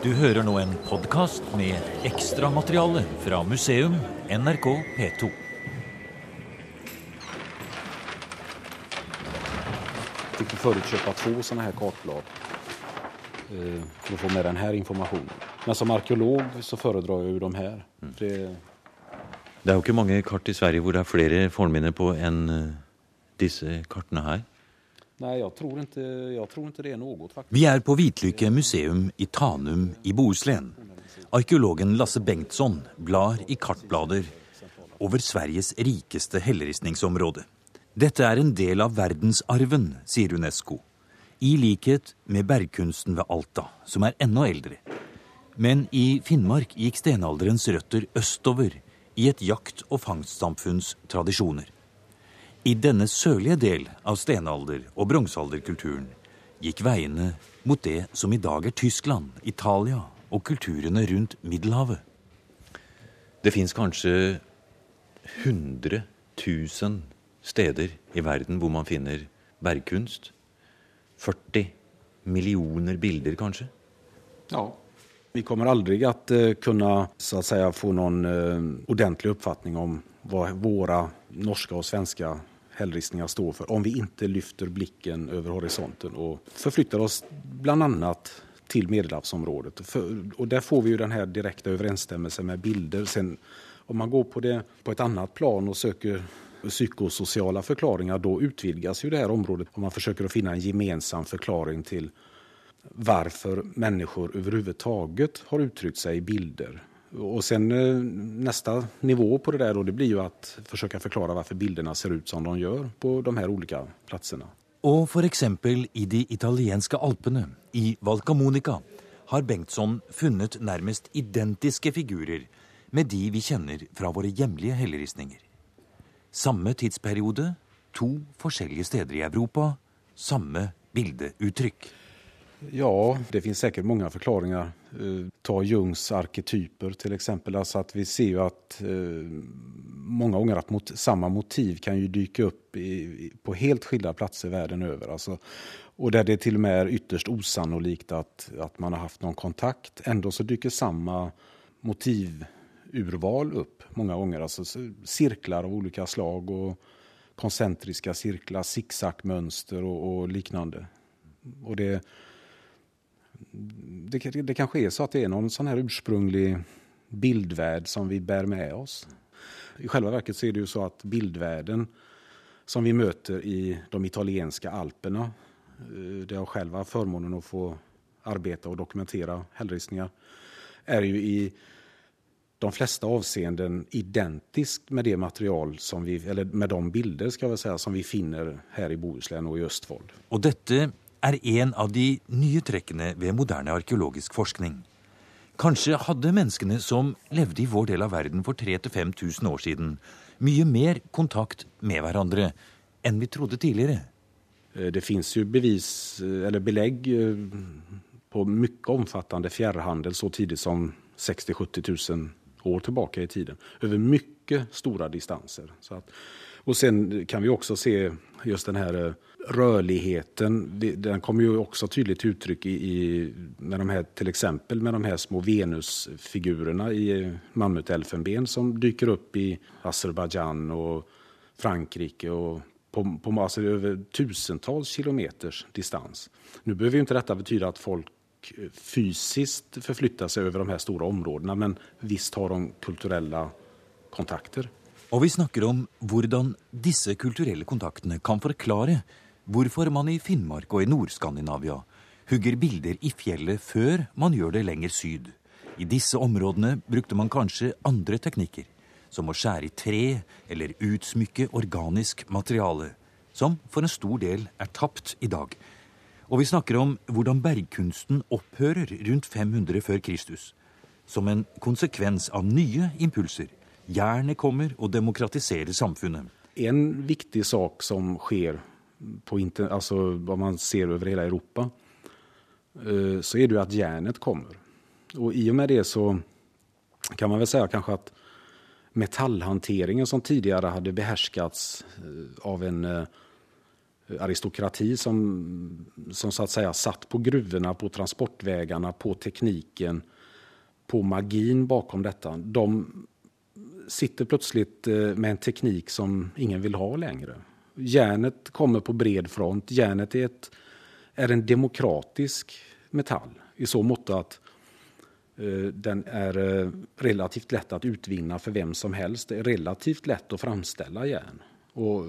Du hører nå en podkast med ekstramateriale fra museum NRK P2. fick vi förut köpa två sådana här kartblad eh, för att få med den här informationen. Men som arkeolog så föredrar jag ju de här. För Det, Det er jo ikke mange kart i Sverige hvor det er flere fornminner på enn eh, disse kartene her nej, jag tror, inte, jag tror inte det är något faktiskt. Vi är på Vitlycke museum i Tanum i Bohuslän. Arkeologen Lasse Bengtsson blar i kartblader över Sveriges rikaste hällristningsområde. Detta är en del av verdensarven, säger Unesco. I likhet med bergkunsten vid Alta, som är ännu äldre. Men i Finnmark gick stenalderens rötter österut i ett jakt- och fångstsamfunds traditioner. I denne sørlige del av stenalder- og bronsealderkulturen gikk veiene mot det som i dag er Tyskland, Italia og kulturene rundt Middelhavet. Det fins kanskje 100 000 steder i verden hvor man finner bergkunst. 40 millioner bilder, kanskje. Ja. Vi kommer aldrig att eh, kunna så att säga, få någon eh, ordentlig uppfattning om vad våra norska och svenska hällristningar står för om vi inte lyfter blicken över horisonten och förflyttar oss bland annat till Medelhavsområdet. För, och där får vi ju den här direkta överensstämmelsen med bilder. Sen, om man går på, det, på ett annat plan och söker psykosociala förklaringar då utvidgas ju det här området Om man försöker att finna en gemensam förklaring till varför människor överhuvudtaget har uttryckt sig i bilder. Och sen eh, nästa nivå på det där då, det blir ju att försöka förklara varför bilderna ser ut som de gör på de här olika platserna. Och för exempel i de italienska alperna, i Valcamonica, har Bengtsson funnit närmast identiska figurer med de vi känner från våra hjemlige helleristninger. Samma tidsperiode, två olika städer i Europa, samma bilduttryck. Ja, det finns säkert många förklaringar. Eh, ta Jungs arketyper till exempel. Alltså att vi ser ju att eh, många gånger att mot, samma motiv kan ju dyka upp i, på helt skilda platser världen över. Alltså, och där det till och med är ytterst osannolikt att, att man har haft någon kontakt. Ändå så dyker samma motivurval upp många gånger. Alltså cirklar av olika slag och koncentriska cirklar, zigzagmönster och, och liknande. Och det, det, det kanske är så att det är någon sån här ursprunglig bildvärld som vi bär med oss. I själva verket så är det ju så att bildvärlden som vi möter i de italienska alperna, eh, där jag själv har förmånen att få arbeta och dokumentera hällristningar, är ju i de flesta avseenden identiskt med det material som vi, eller med de bilder ska jag väl säga, som vi finner här i Bohuslän och i Östfold. Och detta er en av de nye trekkene ved moderne arkeologisk forskning. Kanskje hadde menneskene som levde i vår del av verden for 3000-5000 år siden, mye mer kontakt med hverandre enn vi trodde tidligere. Eh, det finns ju bevis, eh, eller belägg eh, på mycket omfattande fjärrhandel så tidigt som 60-70 000 år tillbaka i tiden. Över mycket stora distanser. Så att, och sen kan vi också se just den här eh, rörligheten. Den kommer ju också tydligt till uttryck i, i, med de här, till exempel med de här små Venusfigurerna i mammutelfenben som dyker upp i Azerbajdzjan och Frankrike och på, på alltså över tusentals kilometers distans. Nu behöver ju inte detta betyda att folk eh, fysiskt förflyttar sig över de här stora områdena, men visst har de kulturella kontakter. Og vi snakker om hvordan disse kulturelle kontaktene kan forklare hvorfor man i Finnmark og i Nord-Skandinavia hugger bilder i fjellet før man gjør det lenger syd. I disse områdene brukte man kanskje andre teknikker, som å skjære i tre eller utsmykke organisk materiale, som for en stor del er tapt i dag. Og vi snakker om hvordan bergkunsten opphører rundt 500 før Kristus. Som en konsekvens av nye impulser. Jernet kommer och demokratiserar samfunnet. En viktig sak som sker på inter, alltså vad man ser över hela Europa eh, så är det ju att järnet kommer. Och i och med det så kan man väl säga kanske att metallhanteringen som tidigare hade behärskats eh, av en eh, aristokrati som, som så att säga satt på gruvorna, på transportvägarna, på tekniken, på magin bakom detta. De sitter plötsligt eh, med en teknik som ingen vill ha längre. Järnet kommer på bred front. Järnet är, ett, är en demokratisk metall i så mått att eh, den är eh, relativt lätt att utvinna för vem som helst. Det är relativt lätt att framställa järn. Och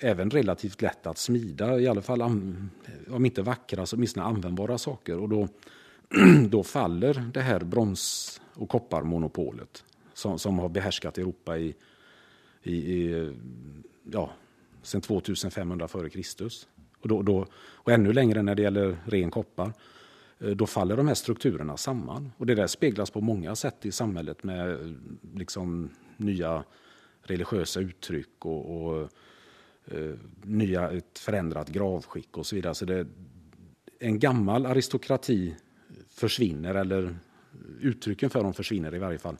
även relativt lätt att smida, i alla fall om inte vackra så åtminstone användbara saker. Och då, då faller det här brons och kopparmonopolet som, som har behärskat Europa i, i, i ja, sedan 2500 före Kristus. Och, då, då, och ännu längre när det gäller ren koppar. Eh, då faller de här strukturerna samman. Och det där speglas på många sätt i samhället med eh, liksom nya religiösa uttryck och, och eh, nya, ett förändrat gravskick och så vidare. Så det, en gammal aristokrati försvinner, eller uttrycken för dem försvinner i varje fall.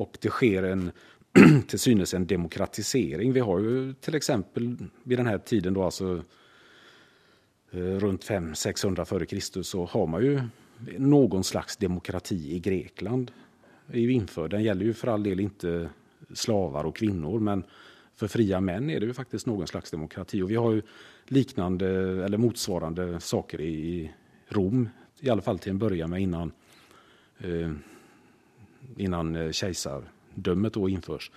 Och det sker en till synes en demokratisering. Vi har ju till exempel vid den här tiden då alltså eh, runt 500-600 före Kristus så har man ju någon slags demokrati i Grekland. är ju införd. Den gäller ju för all del inte slavar och kvinnor men för fria män är det ju faktiskt någon slags demokrati. Och vi har ju liknande eller motsvarande saker i Rom, i alla fall till en början med innan eh, innan eh, kejsardömet då införs.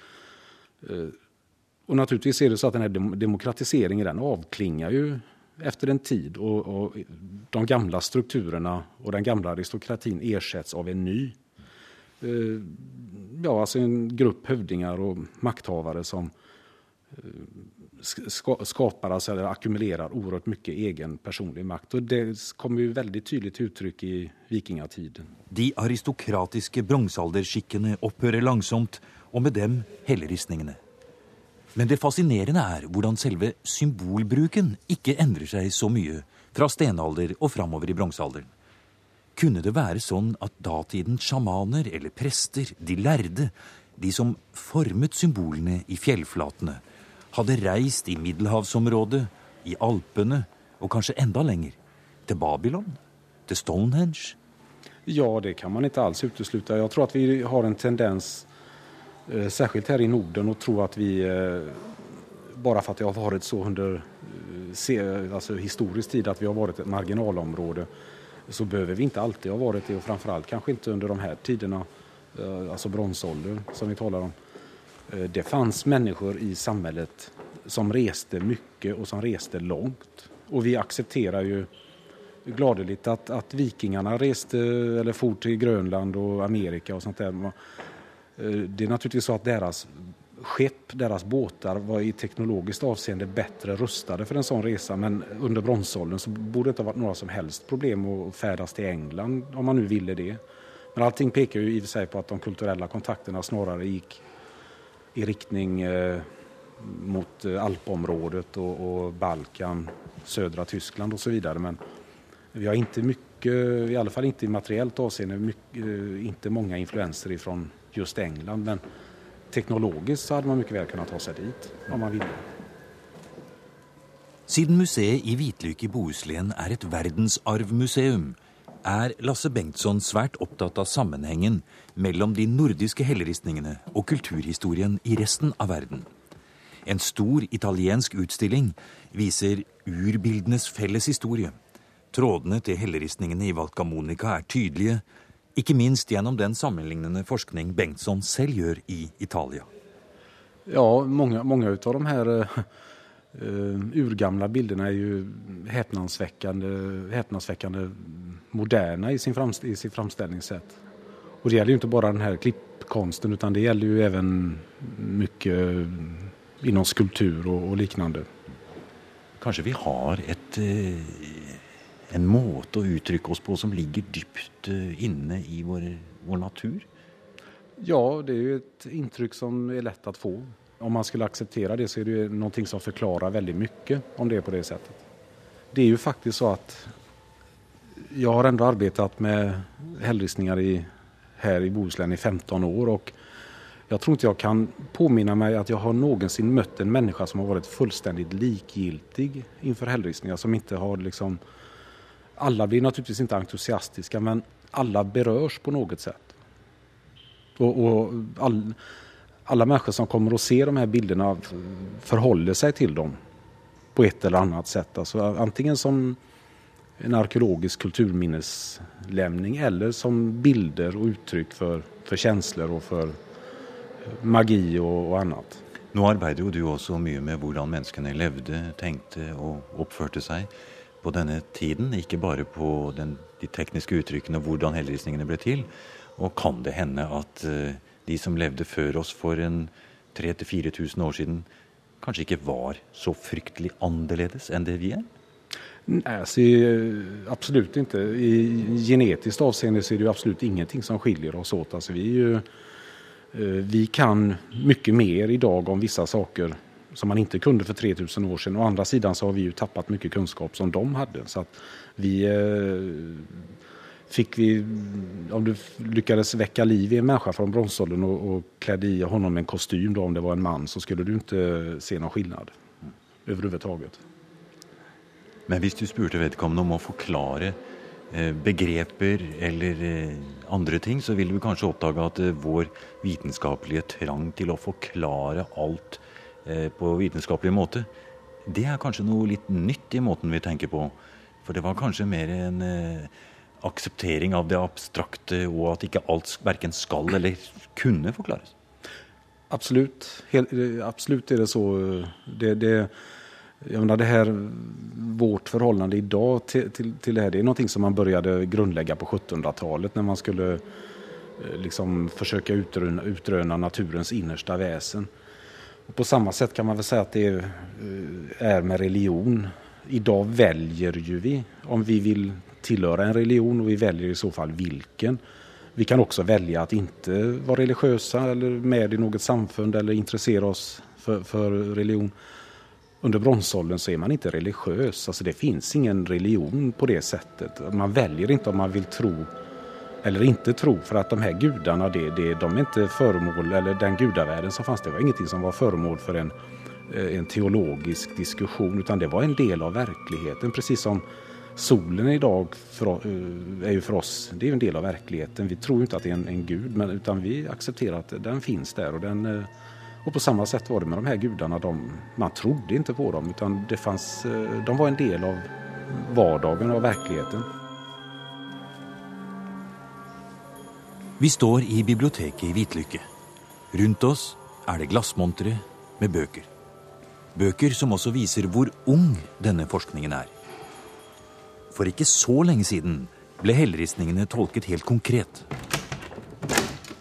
Eh, och naturligtvis är det så att den här demokratiseringen den avklingar ju efter en tid och, och, de gamla strukturerna och den gamla aristokratin ersätts av en ny. Eh, ja, alltså en grupp hövdingar och makthavare som skapar, alltså, eller ackumulerar oerhört mycket egen personlig makt. Och det kommer ju väldigt tydligt till uttryck i vikingatiden. De aristokratiske bronsealderskikkene opphører langsomt, och med dem helleristningene. Men det fascinerande är hur selve symbolbruken inte ändrar sig så mycket från stenalder och framover i bronsealderen. Kunde det vara sånn att datidens sjamaner eller prester, de lärde de som formet symbolene i fjellflatene, hadde reist i middelhavsområdet, i Alpene og kanskje enda lenger. Til Babylon? Til Stonehenge? Ja, det kan man inte alls utesluta. Jag tror att vi har en tendens, eh, särskilt här i Norden, att tro att vi, eh, bara för att det har varit så under eh, alltså historisk tid, att vi har varit ett marginalområde, så behöver vi inte alltid ha varit det och framförallt kanske inte under de här tiderna, alltså bronsåldern som vi talar om. Eh, det fanns människor i samhället som reste mycket och som reste långt. Och vi accepterar ju gladeligt att, att vikingarna reste eller for till Grönland och Amerika och sånt där. Eh, det är naturligtvis så att deras skepp, deras båtar var i teknologiskt avseende bättre rustade för en sån resa men under bronsåldern så borde det inte ha varit några som helst problem att färdas till England om man nu ville det. Men allting pekar ju i och för sig på att de kulturella kontakterna snarare gick i riktning eh, mot eh, alpområdet och, och, Balkan, södra Tyskland och så vidare. Men vi har inte mycket, i alla fall inte i materiellt avseende, mycket, eh, inte många influenser ifrån just England. Men teknologiskt så hade man mycket väl kunnat ta sig dit om man ville. Siden museet i Hvitlyk i Bohuslän er et verdensarvmuseum, er Lasse Bengtsson svært opptatt av sammenhengen mellom de nordiske helleristningene og kulturhistorien i resten av verden. En stor italiensk utstilling viser urbildenes felles historie. Trådene til helleristningene i Valcamonica er tydelige, ikke minst gjennom den sammenlignende forskning Bengtsson selv gjør i Italia. Ja, mange, mange av de her eh, urgamla bilderna är ju häpnadsväckande, häpnadsväckande moderna i, sin framst i sitt framställningssätt. Och det gäller ju inte bara den här klippkonsten utan det gäller ju även mycket inom skulptur och, och liknande. Kanske vi har ett, eh, en måte att uttrycka oss på som ligger djupt eh, inne i vår, vår natur? Ja, det är ju ett intryck som är lätt att få. Om man skulle acceptera det så är det ju någonting som förklarar väldigt mycket om det är på det sättet. Det är ju faktiskt så att jag har ändå arbetat med hällristningar i, här i Bohuslän i 15 år och Jag tror inte jag kan påminna mig att jag har någonsin mött en människa som har varit fullständigt likgiltig inför hällristningar. Som inte har liksom... Alla blir naturligtvis inte entusiastiska men alla berörs på något sätt. Och, och all, alla människor som kommer att se de här bilderna förhåller sig till dem på ett eller annat sätt. Alltså, antingen som en arkeologisk kulturminneslämning eller som bilder och uttryck för, för känslor och för eh, magi och, och annat. Nu arbetar ju du också mycket med hur människorna levde, tänkte och uppförde sig på denna tiden, inte bara på den, de tekniska uttrycken och hur hällristningarna blev till. Och kan det hända att uh, de som levde før oss för en 3 4 000 år sedan kanske inte var så fryktelig annorlunda än det vi är? Nej, alltså, eh, absolut inte. I genetiskt avseende så är det absolut ingenting som skiljer oss åt. Alltså, vi, ju, vi kan mycket mer idag om vissa saker som man inte kunde för 3000 år sedan. Å andra sidan så har vi ju tappat mycket kunskap som de hade. Så att vi eh, fick vi, om du lyckades väcka liv i en människa från bronsåldern och, och klädde i honom en kostym då, om det var en man så skulle du inte se någon skillnad mm. överhuvudtaget. Men hvis du spurte vedkommende om å forklare eh, begreper eller eh, andre ting, så ville du kanskje oppdage at eh, vår vitenskapelige trang til å forklare alt eh, på vitenskapelig måte, det er kanskje noe litt nytt i måten vi tenker på. For det var kanskje mer en eh, akseptering av det abstrakte, och att inte allt varken skal eller kunde förklaras? Absolut. Helt, absolut är det så. Eh, det, det, jag menar det här, vårt förhållande idag till, till, till det här, det är någonting som man började grundlägga på 1700-talet när man skulle eh, liksom försöka utröna, utröna naturens innersta väsen. Och på samma sätt kan man väl säga att det eh, är med religion. Idag väljer ju vi om vi vill tillhöra en religion och vi väljer i så fall vilken. Vi kan också välja att inte vara religiösa eller med i något samfund eller intressera oss för, för religion under bronsåldern så är man inte religiös. Alltså det finns ingen religion på det sättet. Man väljer inte om man vill tro eller inte tro för att de här gudarna, det, det, de är inte föremål, eller den gudavärlden som fanns, det var ingenting som var föremål för en, eh, en teologisk diskussion utan det var en del av verkligheten. Precis som solen idag för, eh, är ju för oss, det är en del av verkligheten. Vi tror inte att det är en, en gud men, utan vi accepterar att den finns där och den eh, och på samma sätt var det med de här gudarna. De, man trodde inte på dem utan det fanns, eh, de var en del av vardagen och verkligheten. Vi står i biblioteket i Vitlykke. Runt oss är det glassmontre med böcker. Böcker som också visar hur ung denna forskningen är. För inte så länge sedan blev hällristningarna tolket helt konkret.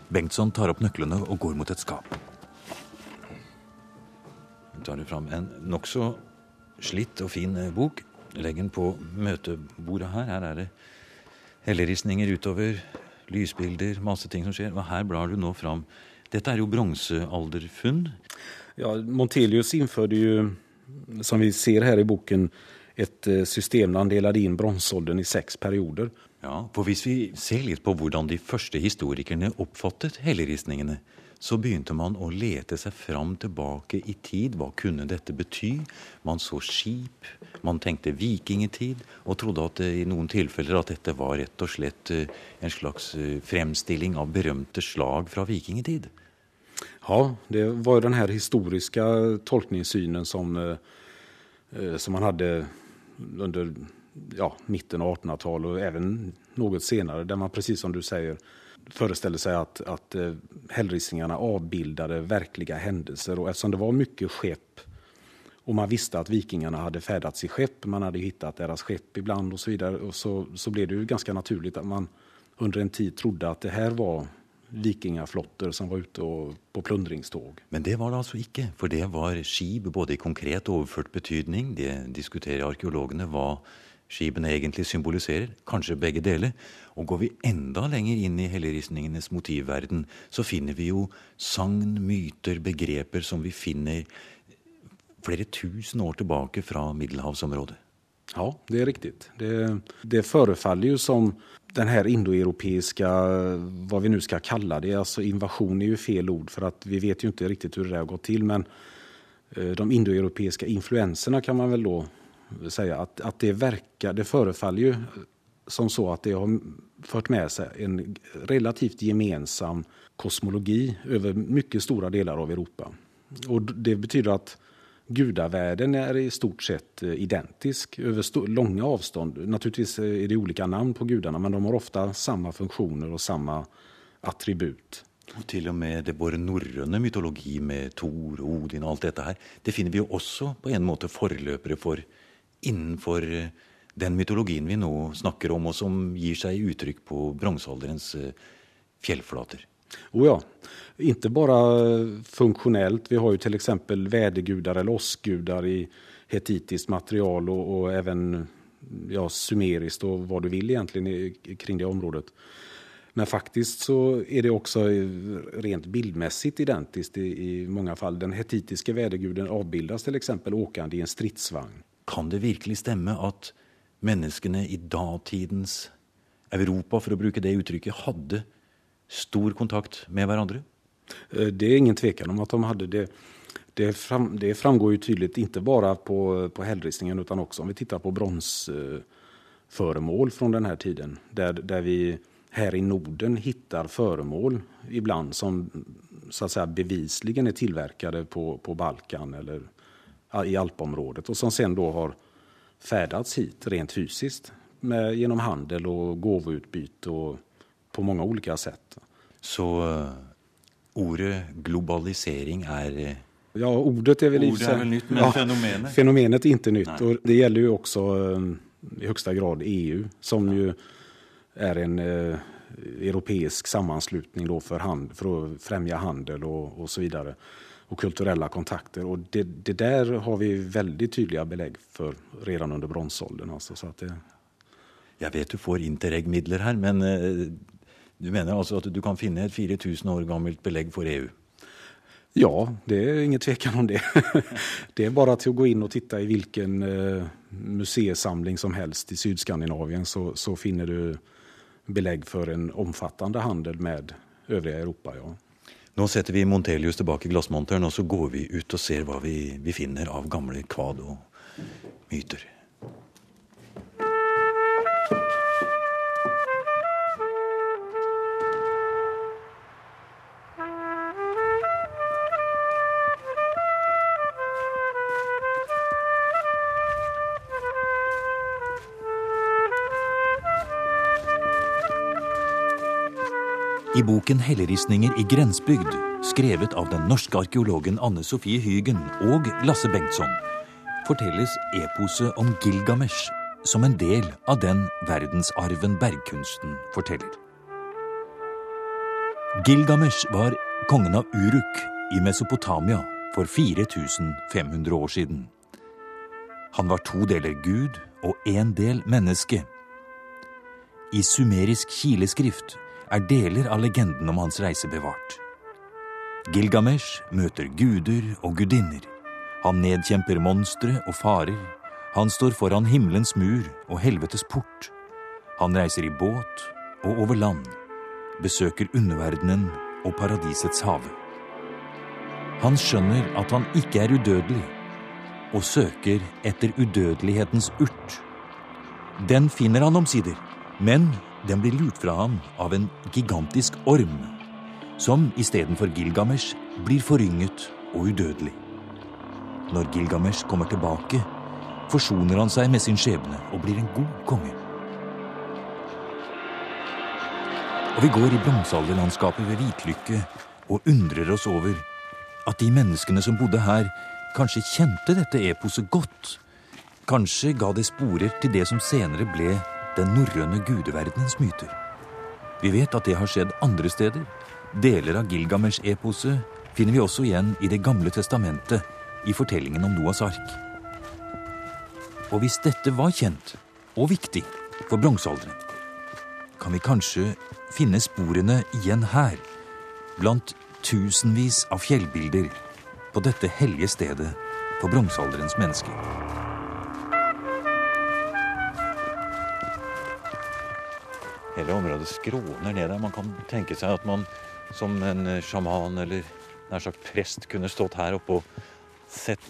Bengtsson tar upp nycklarna och går mot ett skap tar du fram en nokså slitt och fin eh, bok. Lägg den på møtebordet här. Her är det helleristninger utover, lysbilder, masse ting som skjer. Och här blar du nå fram Detta är ju bronsealderfunn. Ja, Montelius införde ju, som vi ser här i boken, ett eh, system där han delade in bronsåldern i sex perioder. Ja, för om vi ser lite på hur de första historikerna uppfattat helleristningene, så begynte man å lete seg fram tilbake i tid. Hva kunne dette bety? Man så skip, man tenkte vikingtid, og trodde at i noen tilfeller at dette var rett og slett eh, en slags eh, fremstilling av berømte slag fra vikingtid. Ja, det var den här historiska tolkningssynen som, eh, som man hade under ja, mitten av 1800-talet och även något senare, där man precis som du säger föreställde sig att, att eh, hällristningarna avbildade verkliga händelser. Och eftersom det var mycket skepp och man visste att vikingarna hade färdats i skepp, man hade hittat deras skepp ibland och så vidare, och så, så blev det ju ganska naturligt att man under en tid trodde att det här var vikingaflotter som var ute og, på plundringståg. Men det var det alltså ikke, för det var skip både i konkret och overført betydning. Det diskuterar arkeologerna vad skipene egentlig symboliserer. Kanskje begge deler. Og går vi enda lenger inn i helleristningenes motivverden, så finner vi jo sagn, myter, begreper som vi finner flere tusen år tilbake fra middelhavsområdet. Ja, det är riktigt. Det, det förefaller ju som den här indoeuropeiska, vad vi nu ska kalla det, alltså invasion är ju fel ord för att vi vet ju inte riktigt hur det har gått till men eh, de indoeuropeiska influenserna kan man väl då säga att, att det verkar, det förefaller ju som så att det har fört med sig en relativt gemensam kosmologi över mycket stora delar av Europa. Och det betyder att gudavärlden är i stort sett eh, identisk över långa avstånd. Naturligtvis eh, är det olika namn på gudarna men de har ofta samma funktioner och samma attribut. Och till och med det vår norrøne mytologi med Tor, Odin och allt detta här, det finner vi ju också på en måte forløpere for innenfor eh, den mytologin vi nu snackar om och som ger sig uttryck på Bronsålderns fjällflator. Oh ja, inte bara funktionellt. Vi har ju till exempel vädergudar eller åskgudar i hetitiskt material och, och även ja, sumeriskt och vad du vill egentligen kring det området. Men faktiskt så är det också rent bildmässigt identiskt i, i många fall. Den hetitiska väderguden avbildas till exempel åkande i en stridsvagn. Kan det verkligen stämma att människorna i dagtidens Europa, för att bruka det uttrycket, hade stor kontakt med varandra? Eh, det är ingen tvekan om att de hade det. Det, fram, det framgår ju tydligt, inte bara på, på hällristningen utan också om vi tittar på bronsföremål från den här tiden. Där, där vi här i Norden hittar föremål ibland som så att säga bevisligen är tillverkade på, på Balkan eller i alpområdet och som sen då har färdats hit rent fysiskt med, genom handel och gåvoutbyte och på många olika sätt. Så uh, ordet globalisering är uh, Ja, ordet är väl, ordet är väl nytt, men ja, fenomenet? Fenomenet är inte nytt. Och det gäller ju också um, i högsta grad EU som ja. ju är en uh, europeisk sammanslutning då för, hand, för att främja handel och, och så vidare och kulturella kontakter. Och det, det, där har vi väldigt tydliga belägg för redan under bronsåldern. Alltså, så att det... Jag vet du får Interreg-midler här, men eh, du menar alltså att du kan finna ett 4000 år gammalt belägg för EU? Ja, det är ingen tvekan om det. Det är bara att gå in och titta i vilken eh, museisamling som helst i Sydskandinavien så, så finner du belägg för en omfattande handel med övriga Europa. Ja. Nu sätter vi Montelius tillbaka i glasmontern och så går vi ut och ser vad vi, vi finner av gamla kvad och myter. I boken 'Helleristninger i grensbygd', skrevet av den norske arkeologen Anne Sofie Hygen og Lasse Bengtsson, fortelles eposet om Gilgamesh som en del av den verdensarven bergkunsten forteller. Gilgamesh var kongen av Uruk i Mesopotamia for 4500 år siden. Han var to deler gud og én del menneske. I sumerisk kileskrift er deler av legenden om hans reise bevart. Gilgamesh møter guder og gudinner. Han nedkjemper monstre og farer. Han står foran himmelens mur og helvetes port. Han reiser i båt og over land, besøker underverdenen og paradisets hage. Han skjønner at han ikke er udødelig, og søker etter udødelighetens urt. Den finner han omsider, men den blir lurt fra ham av en gigantisk orm, som istedenfor Gilgamesh blir forynget og udødelig. Når Gilgamesh kommer tilbake, forsoner han seg med sin skjebne og blir en god konge. Og vi går i bronsealderlandskapet ved Hvitlykke og undrer oss over at de menneskene som bodde her, kanskje kjente dette eposet godt. Kanskje ga det sporer til det som senere ble den norrøne gudeverdenens myter. Vi vet at det har skjedd andre steder. Deler av Gilgamesh-eposet finner vi også igjen i Det gamle testamentet, i fortellingen om Noas ark. Og hvis dette var kjent og viktig for bronsealderen, kan vi kanskje finne sporene igjen her, blant tusenvis av fjellbilder på dette hellige stedet for bronsealderens mennesker. Hele området skråner ned der. Man kan tenke seg at man som en eh, sjaman eller nær sagt prest kunne stått her oppe og sett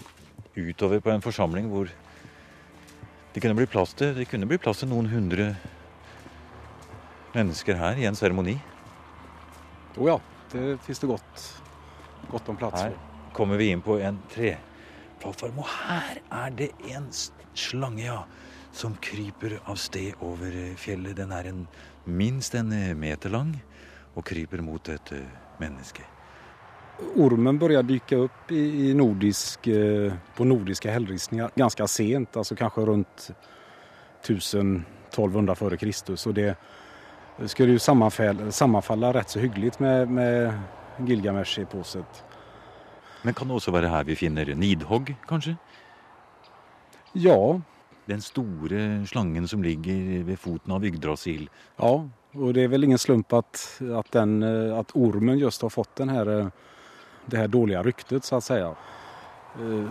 utover på en forsamling hvor det kunne bli plass til, det kunne bli plass til noen hundre mennesker her i en seremoni. Oh ja, det finns det gott, gott om plats Her kommer vi inn på en treplattform, og her er det en slange, ja, som kryper av sted over fjellet. Den er en, minst en meter lang og kryper mot et eh, menneske. Ormen börjar dyka upp i, nordisk, eh, på nordiska hällristningar ganska sent, alltså kanske runt 1000-1200 före Kristus. Och det skulle ju sammanfalla, sammanfalla rätt så hyggligt med, med Gilgamesh-eposet. Men kan det også være her vi finner Nidhogg, kanskje? Ja, den store slangen som ligger ved foten av Yggdrasil. ja, och det är väl ingen slump att, att, den, eh, att ormen just har fått den här, eh, det här dåliga ryktet så att säga. Eh,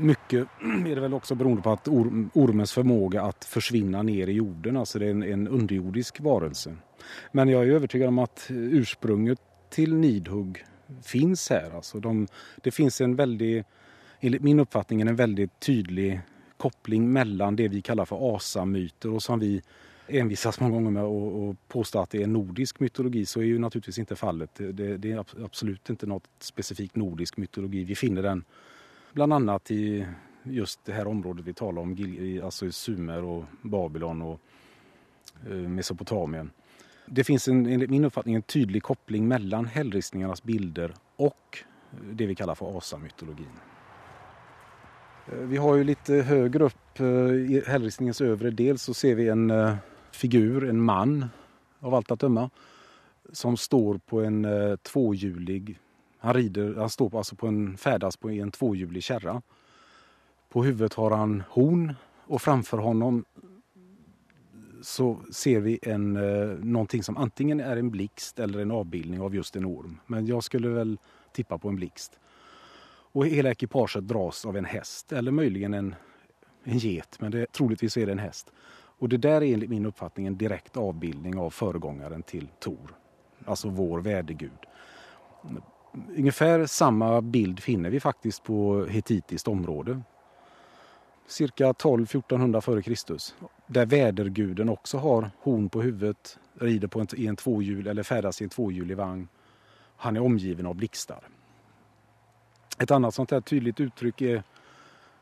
mycket är det väl också beroende på att ormens förmåga att försvinna ner i jorden, alltså det är en, en underjordisk varelse. Men jag är övertygad om att ursprunget till Nidhugg finns här. Alltså de, det finns en väldigt, enligt min uppfattning, en väldigt tydlig koppling mellan det vi kallar för asamyter och som vi envisas många gånger med att påstå att det är nordisk mytologi så är ju naturligtvis inte fallet. Det, det är absolut inte något specifikt nordisk mytologi. Vi finner den bland annat i just det här området vi talar om, alltså i Sumer och Babylon och eh, Mesopotamien. Det finns en, enligt min uppfattning en tydlig koppling mellan hällristningarnas bilder och det vi kallar för asamytologin. Eh, vi har ju lite högre upp eh, i hällristningens övre del så ser vi en eh, figur, en man av allt att döma, som står på en tvåhjulig, han rider, han står alltså på en, färdas på en tvåhjulig kärra. På huvudet har han horn och framför honom så ser vi en, någonting som antingen är en blixt eller en avbildning av just en orm. Men jag skulle väl tippa på en blixt. Och hela ekipaget dras av en häst eller möjligen en, en get, men det, troligtvis är det en häst. Och det där är enligt min uppfattning en direkt avbildning av föregångaren till Tor, alltså vår vädergud. Ungefär samma bild finner vi faktiskt på hetitiskt område. Cirka 12-1400 före Kristus. Där väderguden också har horn på huvudet, rider på en, i en tvåhjul eller färdas i en tvåhjulig vagn. Han är omgiven av blixtar. Ett annat sånt här tydligt uttryck är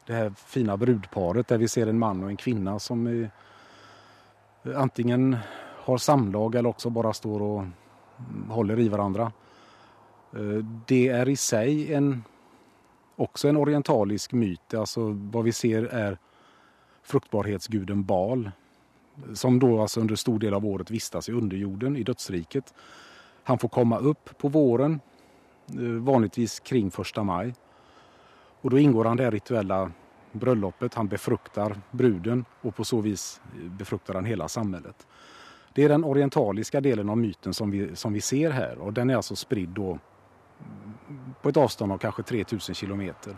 det här fina brudparet där vi ser en man och en kvinna som är, eh, antingen har samlag eller också bara står och håller i varandra. Eh, det är i sig en, också en orientalisk myt. Alltså vad vi ser är fruktbarhetsguden Bal som då alltså under stor del av året vistas i underjorden, i dödsriket. Han får komma upp på våren, Eh, vanligtvis kring första maj. Och då ingår han det här rituella bröllopet. Han befruktar bruden och på så vis eh, befruktar han hela samhället. Det är den orientaliska delen av myten som vi, som vi ser här och den är alltså spridd då mm, på ett avstånd av kanske 3000 kilometer.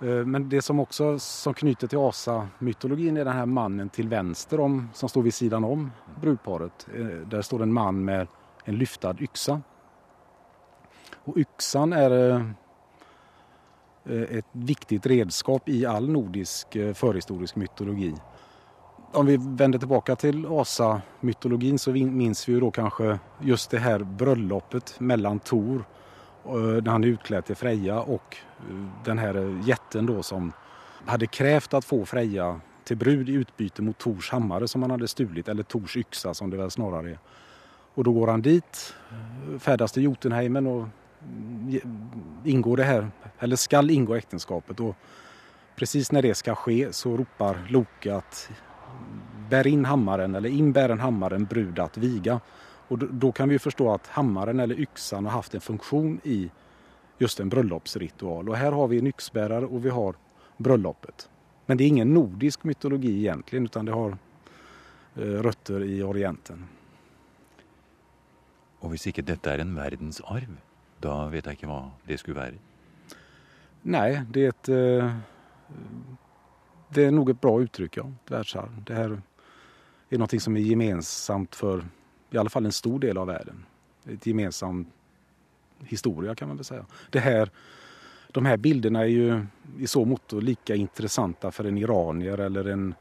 Eh, men det som också som knyter till asamytologin är den här mannen till vänster om, som står vid sidan om brudparet. Där står en man med en lyftad yxa. Och yxan är eh, eh, ett viktigt redskap i all nordisk eh, förhistorisk mytologi. Om vi vänder tillbaka till asamytologin så minns vi ju då kanske just det här bröllopet mellan Tor när han är utklädd till Freja och den här jätten då som hade krävt att få Freja till brud i utbyte mot Tors hammare som han hade stulit, eller Tors yxa som det väl snarare är. Och då går han dit, färdas till Jotunheimen och Mm, ingår det här, eller skall ingå äktenskapet. Och precis när det ska ske så ropar Loke att bär in hammaren, eller in bären hammaren brud att viga. Och då, då kan vi förstå att hammaren eller yxan har haft en funktion i just en bröllopsritual. Och här har vi en yxbärare och vi har bröllopet. Men det är ingen nordisk mytologi egentligen utan det har eh, rötter i Orienten. Og hvis ikke dette er en verdensarv, da vet jeg ikke hva det skulle være. Nej, det är ett... Eh, det är nog ett bra uttryck, ja. Världsarv. Det här är något som är gemensamt för i alla fall en stor del av världen. Ett gemensam historia kan man väl säga. Det här, de här bilderna är ju i så mått lika intressanta för en iranier eller en,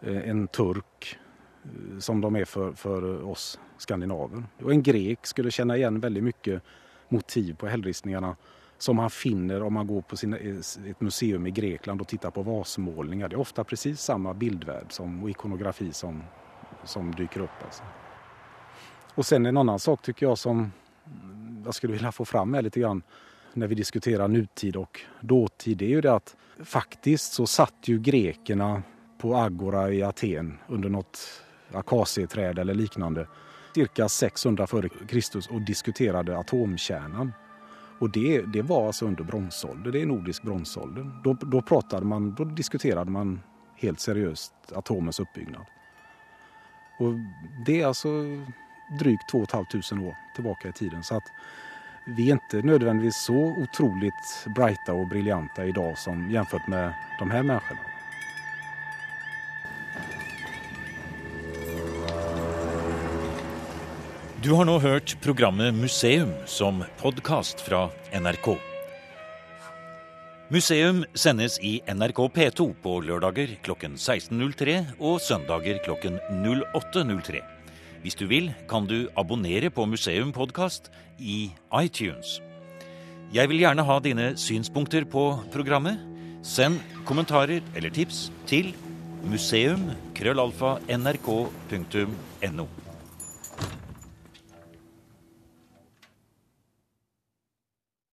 eh, en turk eh, som de är för, för oss skandinaver. Och en grek skulle känna igen väldigt mycket motiv på hällristningarna som han finner om man går på sina, eh, ett museum i Grekland och tittar på vasmålningar. Det är ofta precis samma bildvärld som, och ikonografi som, som dyker upp. Alltså. Och sen en annan sak tycker jag som jag skulle vilja få fram här lite grann när vi diskuterar nutid och dåtid, det är ju det att faktiskt så satt ju grekerna på Agora i Aten under något akacieträd eller liknande cirka 600 f.Kr. och diskuterade atomkärnan. Och det, det var alltså under bronsåldern, det är nordisk bronsålder. Då, då, pratade man, då diskuterade man helt seriöst atomens uppbyggnad. Och det är alltså drygt 2 500 år tillbaka i tiden. Så att vi är inte nödvändigtvis så otroligt brighta och briljanta idag som jämfört med de här människorna. Du har nå hørt programmet Museum som podkast fra NRK. Museum sendes i NRK P2 på lørdager klokken 16.03 og søndager klokken 08.03. Hvis du vil, kan du abonnere på Museum podkast i iTunes. Jeg vil gjerne ha dine synspunkter på programmet. Send kommentarer eller tips til museum.krøllalfa.nrk.no.